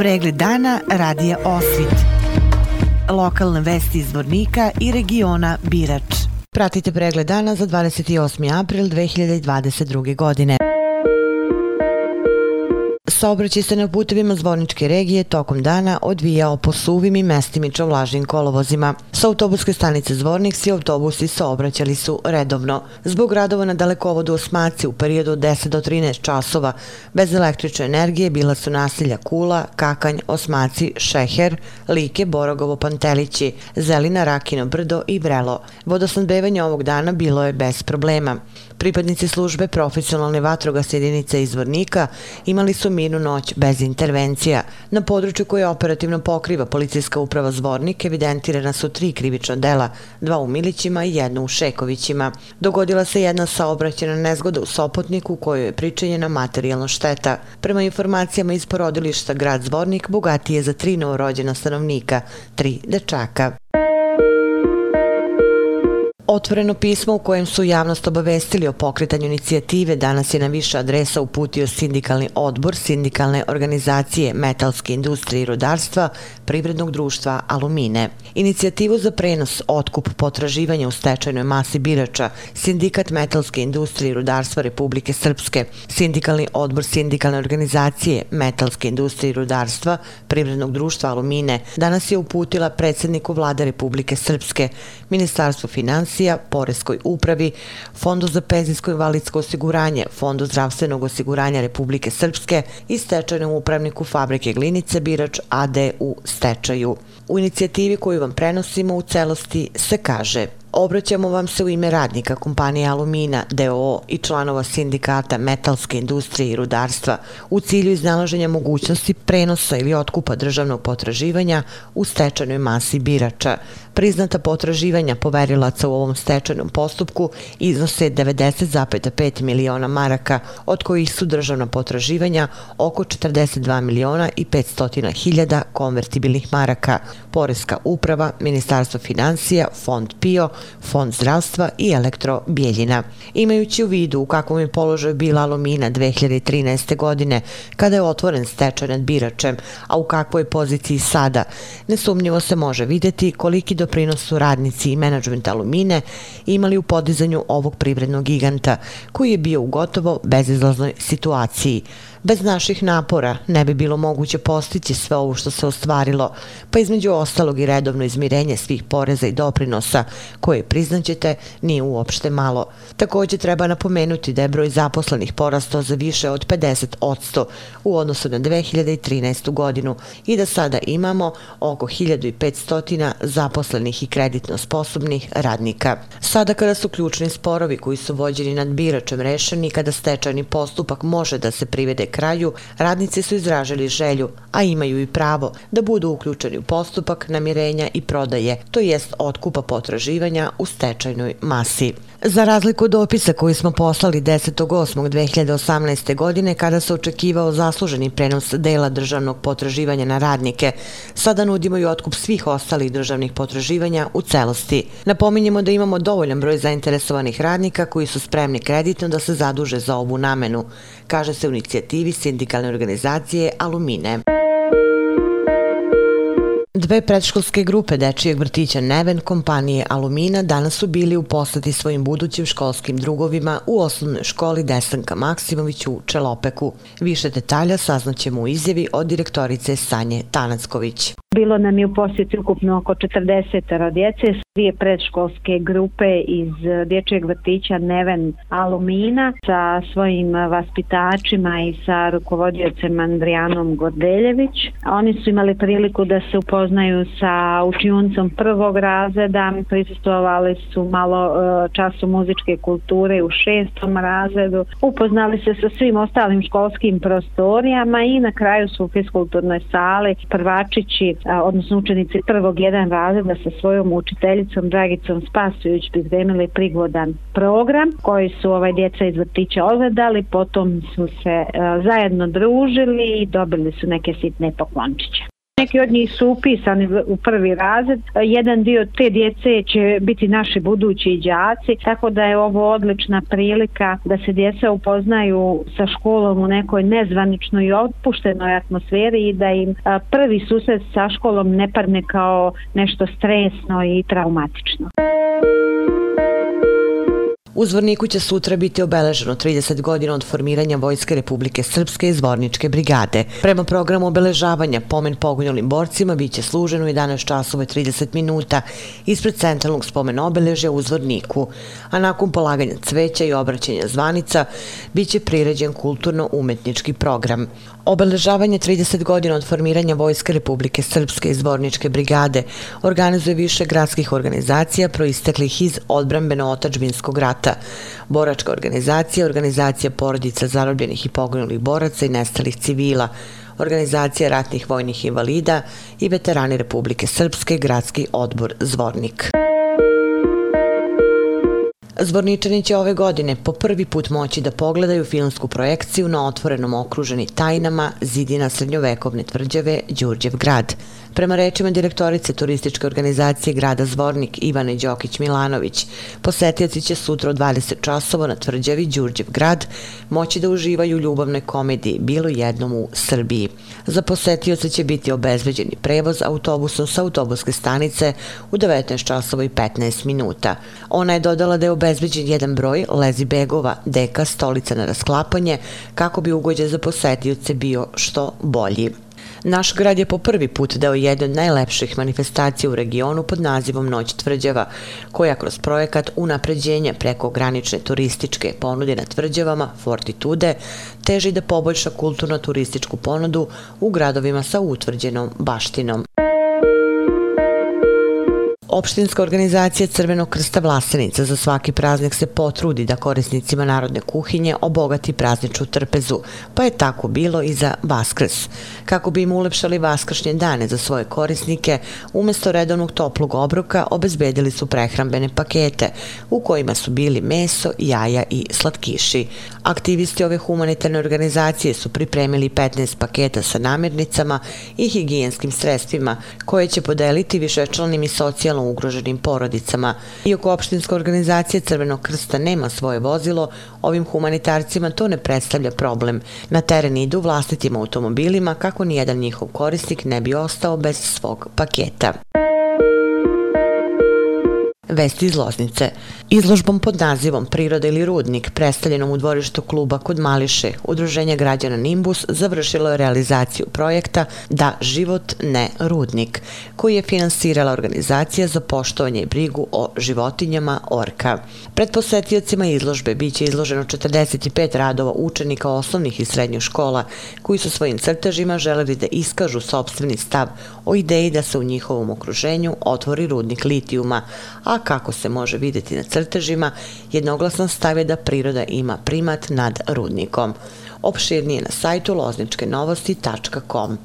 Pregled dana radija Osvit. Lokalne vesti iz Vornika i regiona Birač. Pratite pregled dana za 28. april 2022. godine. Saobraćaj se na putevima Zvorničke regije tokom dana odvijao po suvim i mestimično vlažnim kolovozima. Sa autobuske stanice Zvornik svi autobusi saobraćali su redovno. Zbog radova na dalekovodu Osmaci u periodu od 10 do 13 časova bez električne energije bila su nasilja Kula, Kakanj, Osmaci, Šeher, Like, Borogovo, Pantelići, Zelina, Rakino, Brdo i Vrelo. Vodosnadbevanje ovog dana bilo je bez problema. Pripadnici službe profesionalne vatrogasne jedinice izvornika imali su mirnu noć bez intervencija. Na području koje operativno pokriva policijska uprava Zvornik evidentirana su tri krivična dela, dva u Milićima i jedno u Šekovićima. Dogodila se jedna saobraćena nezgoda u Sopotniku kojoj je pričinjena materijalna šteta. Prema informacijama iz porodilišta grad Zvornik bogatije je za tri novorođena stanovnika, tri dečaka. Otvoreno pismo u kojem su javnost obavestili o pokretanju inicijative danas je na više adresa uputio sindikalni odbor sindikalne organizacije metalske industrije i rudarstva privrednog društva Alumine. Inicijativu za prenos otkup potraživanja u stečajnoj masi birača Sindikat metalske industrije i rudarstva Republike Srpske, sindikalni odbor sindikalne organizacije metalske industrije i rudarstva privrednog društva Alumine danas je uputila predsjedniku vlade Republike Srpske, Ministarstvu financije agencija, Poreskoj upravi, Fondu za penzijsko i validsko osiguranje, Fondu zdravstvenog osiguranja Republike Srpske i stečajnom upravniku fabrike Glinice Birač AD u stečaju. U inicijativi koju vam prenosimo u celosti se kaže – Obraćamo vam se u ime radnika kompanije Alumina, DOO i članova sindikata metalske industrije i rudarstva u cilju iznalaženja mogućnosti prenosa ili otkupa državnog potraživanja u stečanoj masi birača. Priznata potraživanja poverilaca u ovom stečajnom postupku iznose 90,5 miliona maraka, od kojih su državna potraživanja oko 42 miliona i 500 hiljada konvertibilnih maraka. Poreska uprava, Ministarstvo financija, Fond PIO, Fond zdravstva i elektrobijeljina. Imajući u vidu u kakvom je položaju bila alumina 2013. godine, kada je otvoren stečaj nad biračem, a u kakvoj poziciji sada, nesumnjivo se može videti koliki doprinos su radnici i menadžment alumine imali u podizanju ovog privrednog giganta, koji je bio u gotovo bezizlaznoj situaciji. Bez naših napora ne bi bilo moguće postići sve ovo što se ostvarilo, pa između ostalog i redovno izmirenje svih poreza i doprinosa, koje, priznaćete, nije uopšte malo. Također treba napomenuti da je broj zaposlenih porastao za više od 50% u odnosu na 2013. godinu i da sada imamo oko 1500 zaposlenih i kreditno sposobnih radnika. Sada kada su ključni sporovi koji su vođeni nad biračem rešeni, kada stečajni postupak može da se privede kraju, radnici su izražili želju, a imaju i pravo, da budu uključeni u postupak namirenja i prodaje, to jest otkupa potraživanja u stečajnoj masi. Za razliku od opisa koji smo poslali 10.8.2018. godine kada se očekivao zasluženi prenos dela državnog potraživanja na radnike, sada nudimo i otkup svih ostalih državnih potraživanja u celosti. Napominjemo da imamo dovoljan broj zainteresovanih radnika koji su spremni kreditno da se zaduže za ovu namenu, kaže se u inicijativi sindikalne organizacije Alumine. Dve predškolske grupe dečijeg vrtića Neven kompanije Alumina danas su bili u poseti svojim budućim školskim drugovima u osnovnoj školi Desanka Maksimović u Čelopeku. Više detalja saznaćemo u izjavi od direktorice Sanje Tanacković. Bilo nam je u posjeti ukupno oko 40 djece, dvije predškolske grupe iz e, dječjeg vrtića Neven Alumina sa svojim vaspitačima i sa rukovodiocem Andrijanom Gordeljević. Oni su imali priliku da se upoznaju sa učioncom prvog razreda, prisustovali su malo e, času muzičke kulture u šestom razredu, upoznali se sa svim ostalim školskim prostorijama i na kraju su u fiskulturnoj sali prvačići odnosno učenici prvog jedan razreda sa svojom učiteljicom Dragicom Spasović pripremili prigodan program koji su ovaj djeca iz vrtića ogledali, potom su se zajedno družili i dobili su neke sitne poklončiće. Neki od njih su upisani u prvi razred, e, jedan dio te djece će biti naši budući đaci, tako da je ovo odlična prilika da se djeca upoznaju sa školom u nekoj nezvaničnoj i otpuštenoj atmosferi i da im e, prvi susret sa školom ne padne kao nešto stresno i traumatično. U Zvorniku će sutra biti obeleženo 30 godina od formiranja Vojske Republike Srpske i Zvorničke brigade. Prema programu obeležavanja pomen pogunjolim borcima bit će u 11 časova 30 minuta ispred centralnog spomen obeležja u Zvorniku, a nakon polaganja cveća i obraćanja zvanica bit će priređen kulturno-umetnički program. Obeležavanje 30 godina od formiranja Vojske Republike Srpske i Zvorničke brigade organizuje više gradskih organizacija proisteklih iz odbrambeno-otačbinskog rata. Boračka organizacija, organizacija porodica zarobljenih i poginulih boraca i nestalih civila, organizacija ratnih vojnih invalida i veterani Republike Srpske, gradski odbor Zvornik. Zvorničani će ove godine po prvi put moći da pogledaju filmsku projekciju na otvorenom okruženi tajnama zidina srednjovekovne tvrđave Đurđev grad. Prema rečima direktorice turističke organizacije grada Zvornik Ivane Đokić-Milanović, posetioci će sutra od 20 časova na tvrđavi Đurđev grad moći da uživaju ljubavne komedije bilo jednom u Srbiji. Za posetioce će biti obezbeđeni prevoz autobusom sa autobuske stanice u 19 časova i 15 minuta. Ona je dodala da je obezbeđen jedan broj lezi begova, deka, stolica na rasklapanje kako bi ugođaj za posetioce bio što bolji. Naš grad je po prvi put dao jedan od najlepših manifestacija u regionu pod nazivom Noć tvrđava, koja kroz projekat unapređenja preko granične turističke ponude na tvrđavama Fortitude teži da poboljša kulturno-turističku ponudu u gradovima sa utvrđenom baštinom. Opštinska organizacija Crvenog krsta Vlasenica za svaki praznik se potrudi da korisnicima narodne kuhinje obogati prazniču trpezu, pa je tako bilo i za Vaskrs. Kako bi im ulepšali vaskršnje dane za svoje korisnike, umjesto redovnog toplog obroka obezbedili su prehrambene pakete u kojima su bili meso, jaja i slatkiši. Aktivisti ove humanitarne organizacije su pripremili 15 paketa sa namirnicama i higijenskim sredstvima koje će podeliti višečlanim i socijalnom socijalno ugroženim porodicama. Iako opštinska organizacija Crvenog krsta nema svoje vozilo, ovim humanitarcima to ne predstavlja problem. Na teren idu vlastitim automobilima kako nijedan njihov korisnik ne bi ostao bez svog paketa. Vesti iz Loznice. Izložbom pod nazivom Priroda ili rudnik, predstavljenom u dvorištu kluba kod Mališe, Udruženje građana Nimbus završilo je realizaciju projekta Da život ne rudnik, koji je finansirala organizacija za poštovanje i brigu o životinjama Orka. Pred posetiocima izložbe biće izloženo 45 radova učenika osnovnih i srednjih škola, koji su svojim crtežima želeli da iskažu sobstveni stav o ideji da se u njihovom okruženju otvori rudnik litijuma, a kako se može vidjeti na crtežima, jednoglasno stave da priroda ima primat nad rudnikom. Opširnije na sajtu lozničkenovosti.com.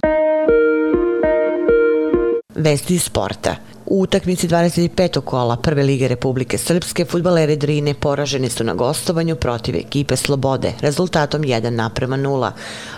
Vesti iz sporta. U utakmici 25. kola Prve lige Republike Srpske futbaleri Drine poraženi su na gostovanju protiv ekipe Slobode rezultatom 1 naprema 0,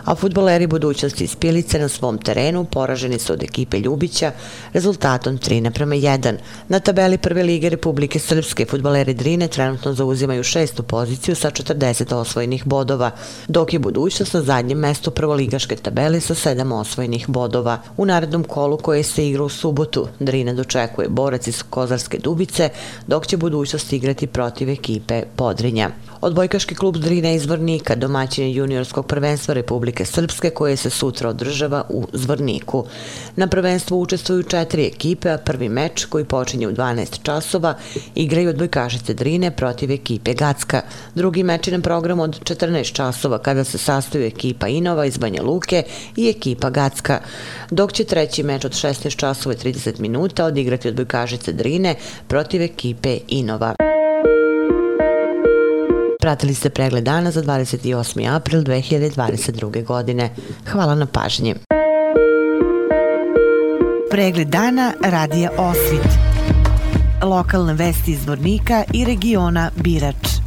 a futbaleri budućnosti iz Pilice na svom terenu poraženi su od ekipe Ljubića rezultatom 3 naprema 1. Na tabeli Prve lige Republike Srpske futbaleri Drine trenutno zauzimaju šestu poziciju sa 40 osvojenih bodova, dok je budućnost na zadnjem mestu prvoligaške tabele sa 7 osvojenih bodova. U narednom kolu koje se igra u subotu Drine dočekuje očekuje borac iz Kozarske dubice, dok će budućnost igrati protiv ekipe Podrinja. Odbojkaški klub Drina iz Zvornika, domaćin juniorskog prvenstva Republike Srpske, koje se sutra održava u Zvorniku. Na prvenstvu učestvuju četiri ekipe, a prvi meč, koji počinje u 12 časova, igraju odbojkašice Drine protiv ekipe Gacka. Drugi meč je na programu od 14 časova, kada se sastoju ekipa Inova iz Banja Luke i ekipa Gacka. Dok će treći meč od 16 časova i 30 minuta odigrati odbojkašice Drine protiv ekipe Inova. Pratili ste pregled dana za 28. april 2022. godine. Hvala na pažnji. Pregled dana radija Osvit. Lokalne vesti iz Vornika i regiona Birač.